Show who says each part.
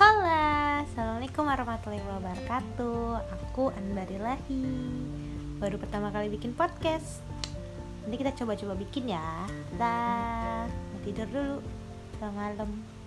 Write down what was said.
Speaker 1: Halo, Assalamualaikum warahmatullahi wabarakatuh. Aku Anbarilahi Baru pertama kali bikin podcast. Nanti kita coba-coba bikin ya. Dah Mau tidur dulu. Selamat malam.